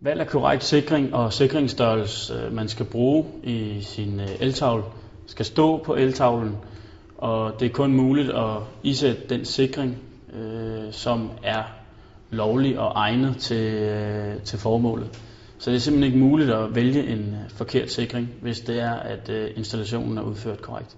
Valg af korrekt sikring og sikringsstørrelse, øh, man skal bruge i sin øh, eltavle, skal stå på eltavlen, og det er kun muligt at isætte den sikring, øh, som er lovlig og egnet til, øh, til formålet. Så det er simpelthen ikke muligt at vælge en øh, forkert sikring, hvis det er, at installationen er udført korrekt.